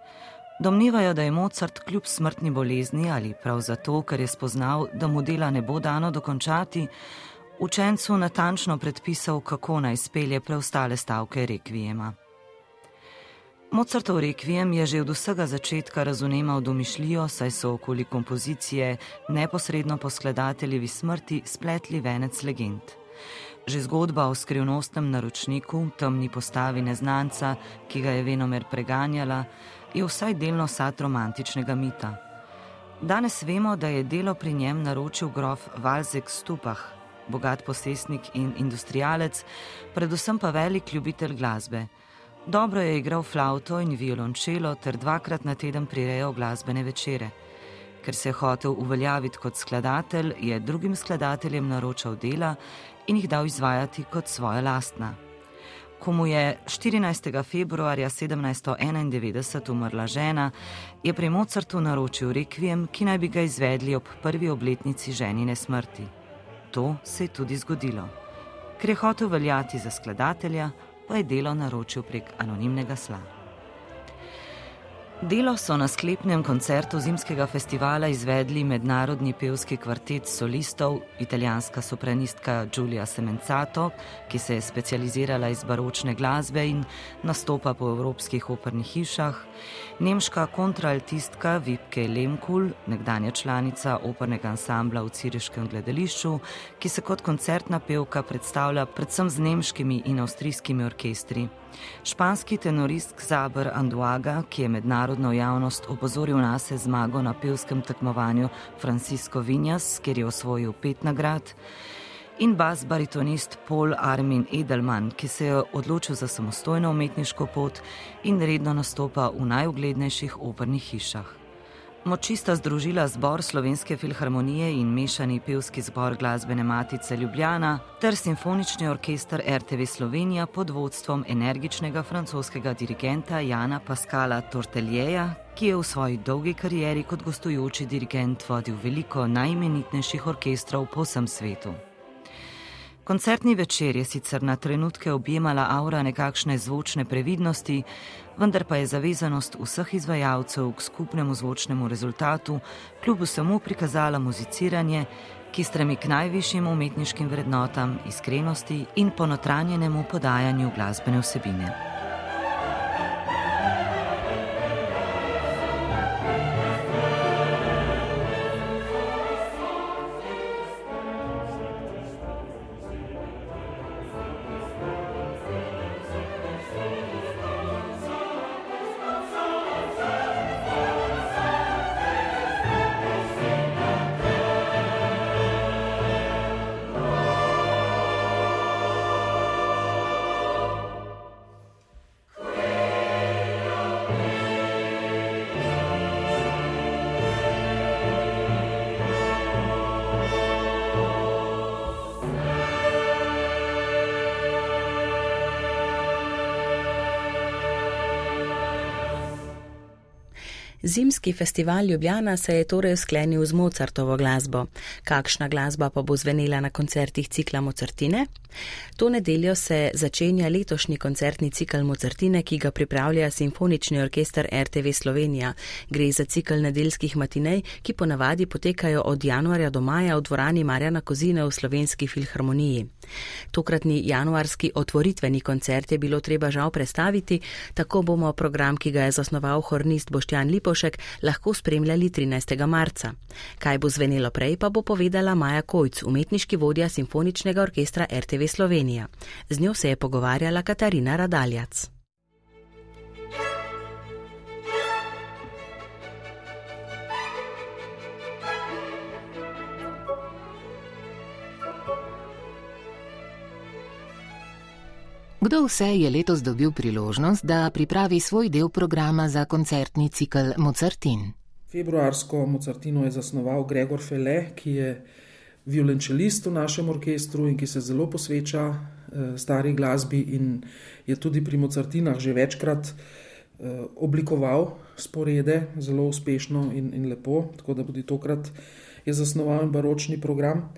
Domnevajo, da je Mozart kljub smrtni bolezni ali prav zato, ker je spoznal, da mu dela ne bo dano dokončati, učencu natančno predpisal, kako naj spelje preostale stavke Rekvijema. Mozartov rekvijem je že od vsega začetka razumeval domišljijo, saj so okoli kompozicije neposredno po skladateljevi smrti spletli venec legend. Že zgodba o skrivnostnem naročniku, temni postavi neznanca, ki ga je venomer preganjala, je vsaj delno sad romantičnega mita. Danes vemo, da je delo pri njem naročil grof Valzek Stupah, bogat posestnik in industrijalec, predvsem pa velik ljubitelj glasbe. Dobro je igral flauto in violončelo ter dvakrat na teden prirejal glasbene večere. Ker se je hotel uveljaviti kot skladatelj, je drugim skladateljem naročal dela in jih dal izvajati kot svoja lastna. Ko mu je 14. februarja 1791 umrla žena, je pri Mozartu naročil rekvijem, ki naj bi ga izvedli ob prvi obletnici ženine smrti. To se je tudi zgodilo. Ker je hotel veljati za skladatelja, pa je delo naročil prek anonimnega sla. Delo so na sklepnem koncertu zimskega festivala izvedli mednarodni pevski kvartet solistov, italijanska sopranistka Giulia Semenzato, ki se je specializirala iz baročne glasbe in nastopa po evropskih opernih hišah, nemška kontraaltistka Vipke Lemkul, nekdanja članica opernega ansambla v Ciriškem gledališču, ki se kot koncertna pevka predstavlja predvsem z nemškimi in avstrijskimi orkestri. Španski tenorist Xaber Anduaga, ki je mednarodno javnost opozoril na se zmago na pevskem tekmovanju Francisco Vinjas, kjer je osvojil pet nagrad, in bas baritonist Paul Armin Edelman, ki se je odločil za samostojno umetniško pot in redno nastopa v najuglednejših opernih hišah. Moči sta združila zbor Slovenske filharmonije in mešani pevski zbor glasbene matice Ljubljana ter simfonični orkester RTV Slovenija pod vodstvom energičnega francoskega dirigenta Jana Pascala Torteljeja, ki je v svoji dolgi karieri kot gostujoči dirigent vodil veliko najimenitnejših orkestrov po vsem svetu. Koncertni večer je sicer na trenutke objemala aura nekakšne zvočne previdnosti, vendar pa je zavezanost vseh izvajalcev k skupnemu zvočnemu rezultatu kljub vsemu prikazala muziciranje, ki stremi k najvišjim umetniškim vrednotam, iskrenosti in ponotranjenemu podajanju glasbene vsebine. Zimski festival Ljubljana se je torej sklenil z Mozartovo glasbo. Kakšna glasba pa bo zvenela na koncertih cikla Mozartine? To nedeljo se začenja letošnji koncertni cikl Mozartine, ki ga pripravlja Simfonični orkester RTV Slovenija. Gre za cikl nedeljskih matinej, ki ponavadi potekajo od januarja do maja v dvorani Marjana Kozine v Slovenski filharmoniji. Tokratni januarski otvoritveni koncert je bilo treba žal predstaviti, tako bomo program, ki ga je zasnoval hornist Boštjan Lipošek, lahko spremljali 13. marca. Kaj bo zvenelo prej, pa bo povedala Maja Kojc, umetniški vodja Simfoničnega orkestra RTV Slovenija. Z njo se je pogovarjala Katarina Radaljac. Kdo vse je letos dobil priložnost, da pripravi svoj del programa za koncertni cikl Mozartin? Februarsko Mozartino je zasnoval Gregor Fele, ki je violončelist v našem orkestru in ki se zelo posveča eh, stari glasbi in je tudi pri Mozartinah že večkrat eh, oblikoval sporede zelo uspešno in, in lepo, tako da tudi tokrat je zasnoval baročni program.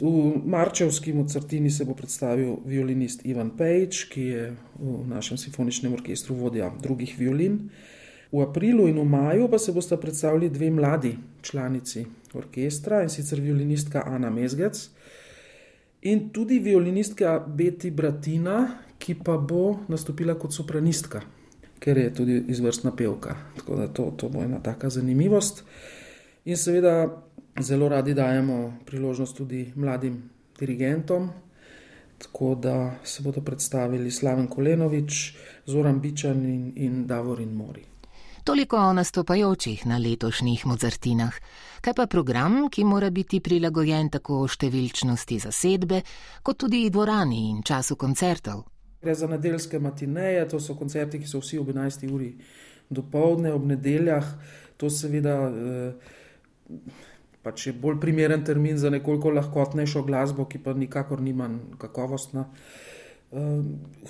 V Marčevski Mozartini se bo predstavil violinist Ivan Pejč, ki je v našem simfoničnem orkestru vodja drugih violin. V aprilu in v maju pa se bosta predstavili dve mladi članici orkestra in sicer violinistka Ana Mezgec in tudi violinistka Beti Bratina, ki pa bo nastopila kot sopranistka, ker je tudi izvrstna pevka. Tako da to, to bo ena taka zanimivost. In seveda zelo radi dajemo priložnost tudi mladim dirigentom, tako da se bodo predstavili Slaven Kolenovič, Zoran Bičan in, in Davorin Mori. Toliko o nastopajočih na letošnjih Mozartinah. Kaj pa program, ki mora biti prilagojen tako številčnosti zasedbe, kot tudi dvorani in času koncertov? Gre za nedeljske matineje, to so koncerti, ki so vsi ob 11. uri do povdne, ob nedeljah. To seveda eh, pač je bolj primeren termin za nekoliko lahkotnejšo glasbo, ki pa nikakor ni manj kakovostna.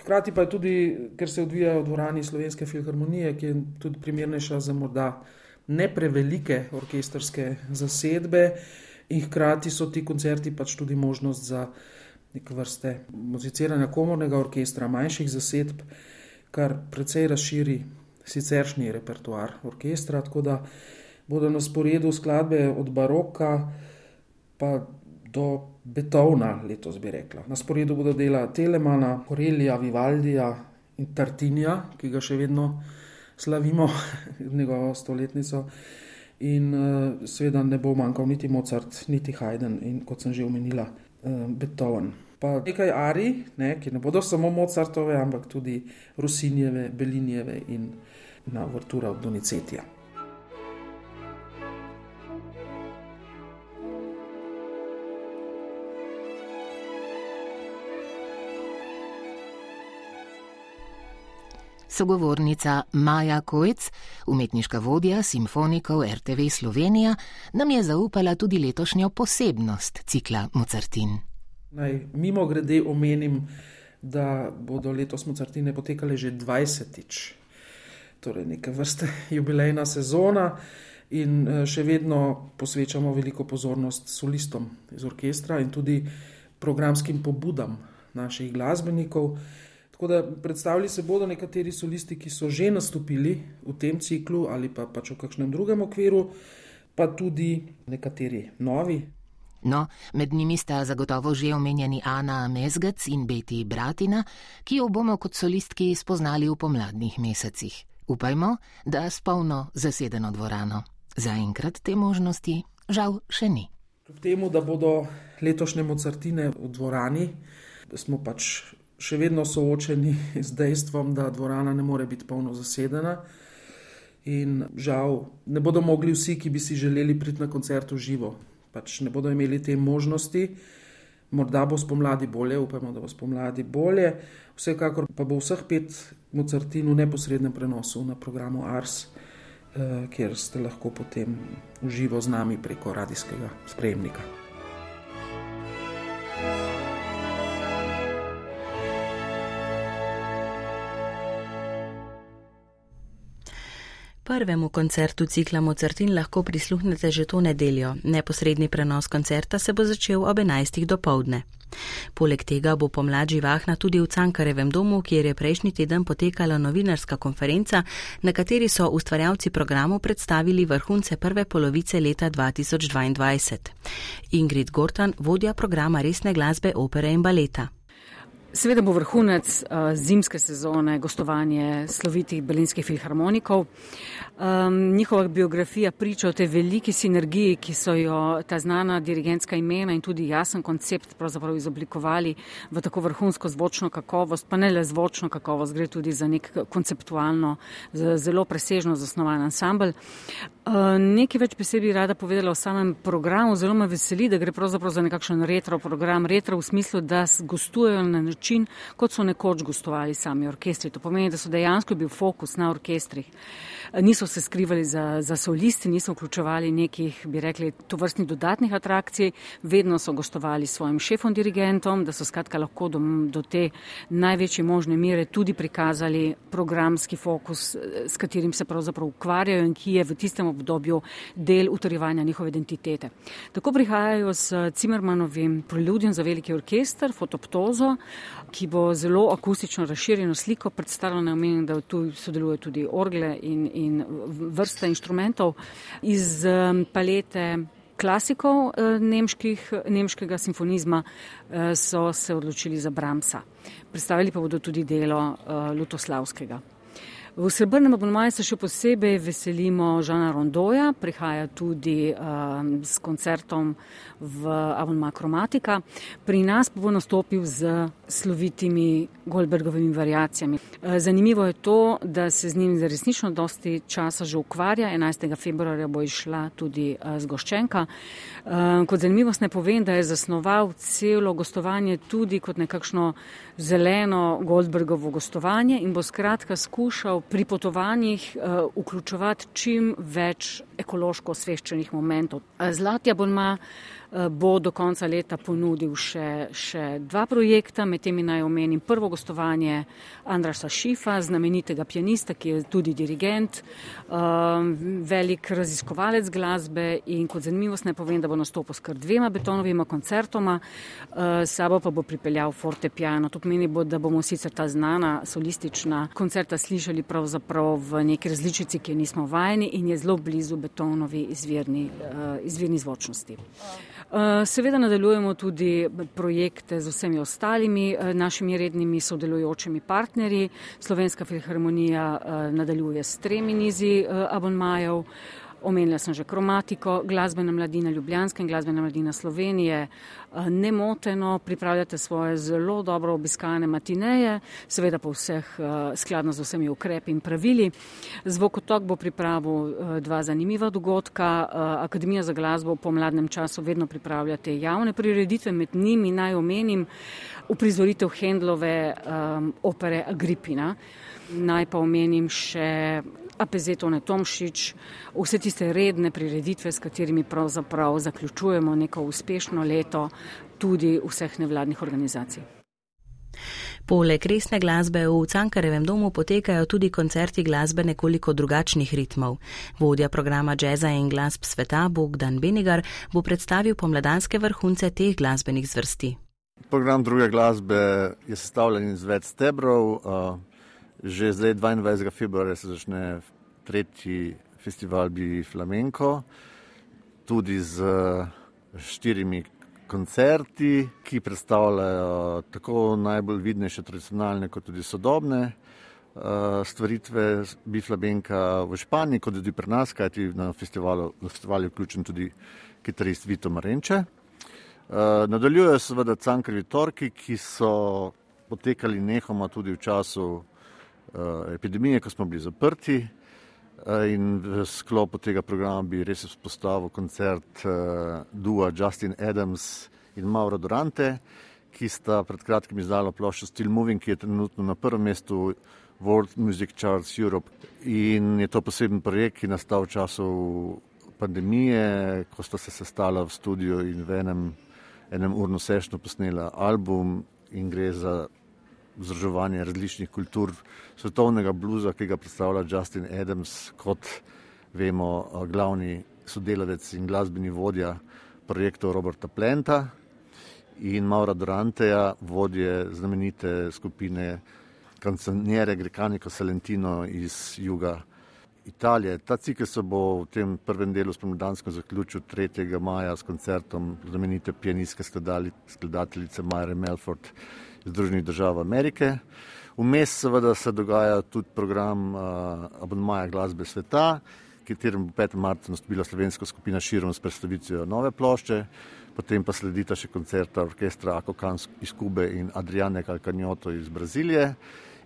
Hkrati pa je tudi, ker se odvija v dvorani Slovenske filharmonije, ki je tudi primernejša za morda ne prevelike orkestrske zasedbe, in hkrati so ti koncerti pač tudi možnost za neke vrste muziciranja komornega orkestra, manjših zasedb, kar precej razširi siceršnji repertoar orkestra. Tako da bodo na sporedu skladbe od baroka pa do Beethovna, letos bi rekla. Na sporedu bodo dela Telemana, Korelija, Vivaldija in Tartinija, ki ga še vedno slavimo, [LAUGHS] njegovo stoletnico. In uh, seveda ne bo manjkal niti Mozart, niti Haydn in kot sem že omenila, uh, Beethoven. Pa nekaj ari, ne, ki ne bodo samo Mozartove, ampak tudi Rosinjeve, Belinjeve in na vrtura od Donicetija. Sogovornica Maja Kojc, umetniška vodja simfonikov RTV Slovenija, nam je zaupala tudi letošnjo posebnost cikla Mozartin. Naj mimo grede omenim, da bodo letos Mozartine potekale že 20-tič, torej neka vrsta [LAUGHS] jubilejna sezona. In eh, še vedno posvečamo veliko pozornost solistom iz orkestra in tudi programskim pobudam naših glasbenikov. Tako da predstavljali se bodo nekateri solisti, ki so že nastopili v tem ciklu ali pa pač v kakšnem drugem okviru, pa tudi nekateri novi. No, med njimi sta zagotovo že omenjeni Ana Mezgac in Beti Bratina, ki jo bomo kot solistki spoznali v pomladnih mesecih. Upajmo, da s polno zasedeno dvorano. Zaenkrat te možnosti žal še ni. Kljub temu, da bodo letošnje Mozartine v dvorani, smo pač še vedno soočeni [LAUGHS] z dejstvom, da dvorana ne more biti polno zasedena. In žal ne bodo mogli vsi, ki bi si želeli priti na koncert v živo, pač ne bodo imeli te možnosti. Morda bo spomladi bolje, upamo, da bo spomladi bolje. Vsekakor pa bo vseh pet Mozartin v neposrednem prenosu na programu Ars, eh, kjer ste lahko potem v živo z nami preko radijskega sprejemnika. Prvemu koncertu cikla Mozartin lahko prisluhnete že to nedeljo. Neposredni prenos koncerta se bo začel ob 11. do povdne. Poleg tega bo pomlad živahna tudi v Cankarevem domu, kjer je prejšnji teden potekala novinarska konferenca, na kateri so ustvarjalci programov predstavili vrhunce prve polovice leta 2022. Ingrid Gortan, vodja programa resne glasbe, opere in baleta. Seveda bo vrhunec uh, zimske sezone gostovanje slovitih berlinskih filharmonikov. Um, njihova biografija priča o tej veliki sinergiji, ki so jo ta znana dirigentska imena in tudi jasen koncept izoblikovali v tako vrhunsko zvočno kakovost, pa ne le zvočno kakovost, gre tudi za nek konceptualno, zelo presežno zasnovan ansambl. Uh, nekaj več besed bi rada povedala o samem programu. Zelo me veseli, da gre pravzaprav za nekakšen retro program. Retro v smislu, da gostujejo na način, kot so nekoč gostovali sami orkestri. To pomeni, da so dejansko bil fokus na orkestrih. Niso se skrivali za, za solisti, niso vključevali nekih, bi rekli, tovrstnih dodatnih atrakcij, vedno so gostovali s svojim šefom dirigentom, da so skratka lahko do, do te največje možne mere tudi prikazali programski fokus, s katerim se pravzaprav ukvarjajo in ki je v tistem obdobju del utrjevanja njihove identitete. Tako prihajajo s Cimermanovim preludjem za veliki orkester, fotoptozo, ki bo zelo akustično razširjeno sliko predstavljeno, ne omenim, da tu sodeluje tudi orgle in, in vrsta inštrumentov iz um, palete klasikov uh, nemških, nemškega simfonizma, uh, so se odločili za Bramsa. Predstavili pa bodo tudi delo uh, Lutoslavskega. V Srebrnem abonmaju se še posebej veselimo Žana Rondoja, prihaja tudi um, s koncertom v abonmaju Kromatika. Pri nas pa bo nastopil z slovitimi Goldbergovimi variacijami. Uh, zanimivo je to, da se z njim resnično dosti časa že ukvarja. 11. februarja bo išla tudi uh, zgoščenka. Uh, kot zanimivost ne povem, da je zasnoval celo gostovanje tudi kot nekakšno zeleno Goldbergovo gostovanje in bo skratka skušal pri potovanjih uh, vključevati čim več ekološko osveščenih momentov. Zlatja Bonma Eh, bo do konca leta ponudil še, še dva projekta, med temi naj omenim prvo gostovanje Andrasa Šifa, znamenitega pianista, ki je tudi dirigent, um, velik raziskovalec glasbe in kot zanimivost naj povem, da bo nastopil s kar dvema betonovima koncertoma, uh, sabo pa bo pripeljal forte piano. To pomeni, bo, da bomo sicer ta znana solistična koncerta slišali pravzaprav v neki različici, ki je nismo vajeni in je zelo blizu betonovi izvirni, izvirni zvočnosti. Eh, seveda nadaljujemo tudi projekte z vsemi ostalimi eh, našimi rednimi sodelujočimi partnerji. Slovenska filharmonija eh, nadaljuje s tremi nizi abonmajev. Omenila sem že kromatiko, glasbena mladina Ljubljanska in glasbena mladina Slovenije. Eh, nemoteno pripravljate svoje zelo dobro obiskane matineje, seveda pa vseh eh, skladno z vsemi ukrepi in pravili. Zvokotok bo pripravil eh, dva zanimiva dogodka. Akademija za glasbo po mladnem času vedno pripravljate javne prireditve, med njimi naj omenim uprizoritev Hendlove um, opere Agripina. Naj pa omenim še Apezetone Tomšič, vse tiste redne prireditve, s katerimi pravzaprav zaključujemo neko uspešno leto tudi vseh nevladnih organizacij. Poleg resne glasbe v Cankarevem domu potekajo tudi koncerti glasbe nekoliko drugačnih ritmov. Vodja programa Jazza in glasb sveta Bogdan Benigar bo predstavil pomladanske vrhunce teh glasbenih zvrsti. Program druge glasbe je sestavljen iz več stebrov. Že zdaj, 22. februarja, se začne tretji festival Bi Flamenko, tudi z štirimi koncerti, ki predstavljajo tako najbolj vidnejše tradicionalne, kot tudi sodobne uh, stvaritve Bi Flamenka v Španiji, kot tudi pri nas, kajti na festivalu, na festivalu je vključen tudi kitarist Vito Marenče. Uh, nadaljujejo seveda cankrvi torki, ki so potekali nehoma tudi v času epidemije, ko smo bili zaprti. Uh, in v sklopu tega programa bi res vzpostavil koncert uh, Dua Justin Adams in Mauro Durante, ki sta pred kratkim izdala ploščo Still Moving, ki je trenutno na prvem mestu World Music Charts Europe. In je to poseben projekt, ki je nastal v času pandemije, ko sta se sestala v studiu in v enem, enem urno sešno posnela album in gre za združevanje različnih kultur svetovnega bluza, ki ga predstavlja Justin Adams kot vemo glavni sodelavec in glasbeni vodja projektov Roberta Plenta in Maura Duranteja, vodje znamenite skupine Canzoniere Grecanico Salentino iz juga Italije. Ta cikl se bo v tem prvem delu spomladansko zaključil 3. maja s koncertom znamenite pijanistke skladateljice Myre Melford Združenih držav Amerike. Vmes seveda se dogaja tudi program uh, abonmaja glasbe sveta, katerem bo 5. marca nastopila slovenska skupina širom s predstavitvijo nove plošče, potem pa sledita še koncerta orkestra Akokans iz Kube in Adriane Kalkanjoto iz Brazilije.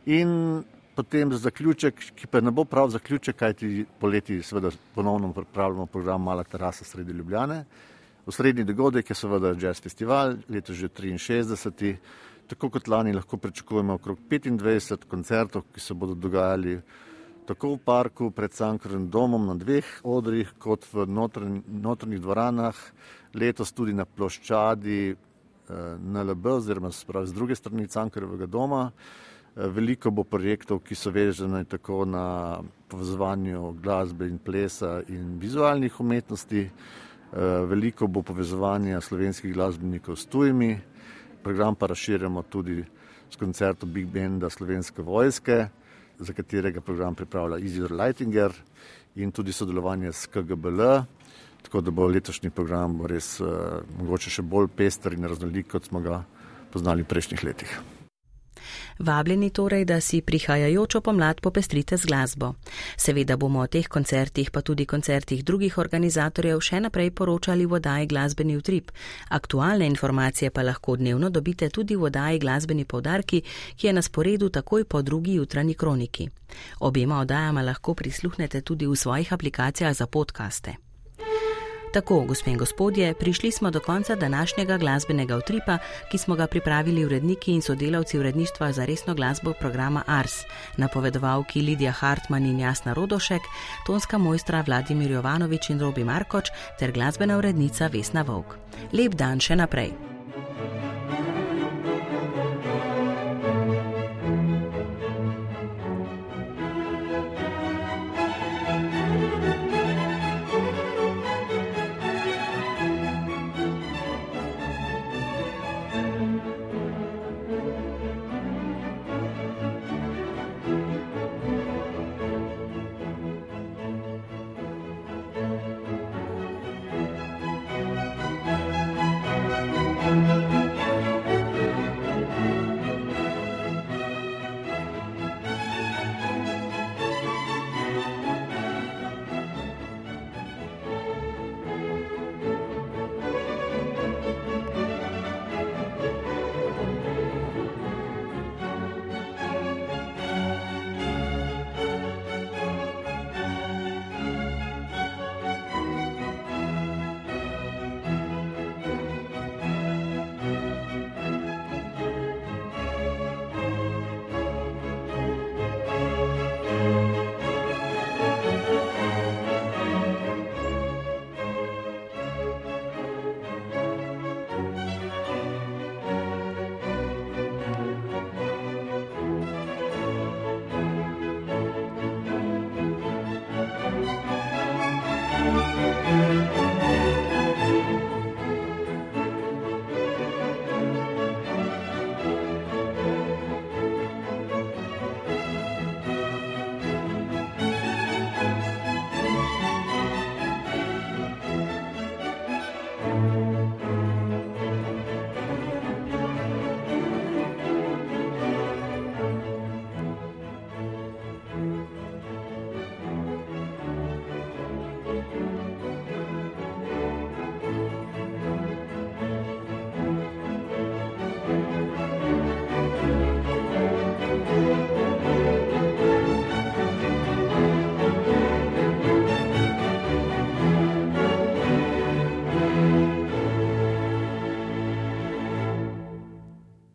In potem za zaključek, ki pa ne bo prav zaključek, kajti poleti seveda ponovno pripravljamo program Mala terasa sredi Ljubljane. Osrednji dogodek je seveda Jazz Festival, leto že 63. Tako kot lani lahko pričakujemo okrog 25 koncertov, ki se bodo dogajali tako v parku pred Sankrem domom na dveh odrih, kot v notranjih dvoranah, letos tudi na ploščadi eh, NLB oziroma z druge strani Sankrevega doma. Eh, veliko bo projektov, ki so vezane tako na povezovanju glasbe in plesa in vizualnih umetnosti. Eh, veliko bo povezovanja slovenskih glasbenikov s tujimi. Program pa razširjamo tudi s koncertom Big Benda Slovenske vojske, za katerega program pripravlja Izidor Leitinger in tudi sodelovanje s KGBL. Tako da bo letošnji program res uh, mogoče še bolj pester in raznolik, kot smo ga poznali v prejšnjih letih. Vabljeni torej, da si prihajajočo pomlad popestrite z glasbo. Seveda bomo o teh koncertih, pa tudi koncertih drugih organizatorjev še naprej poročali v oddaji Glasbeni utrip. Aktualne informacije pa lahko dnevno dobite tudi v oddaji Glasbeni povdarki, ki je na sporedu takoj po drugi jutranji kroniki. Obema oddajama lahko prisluhnete tudi v svojih aplikacijah za podkaste. Tako, gospe in gospodje, prišli smo do konca današnjega glasbenega utripa, ki smo ga pripravili uredniki in sodelavci uredništva za resno glasbo programa Ars, napovedovalki Lidija Hartmann in Jasna Rodošek, tonska mojstra Vladimir Jovanovič in Robi Markoč ter glasbena urednica Vesna Vovk. Lep dan še naprej!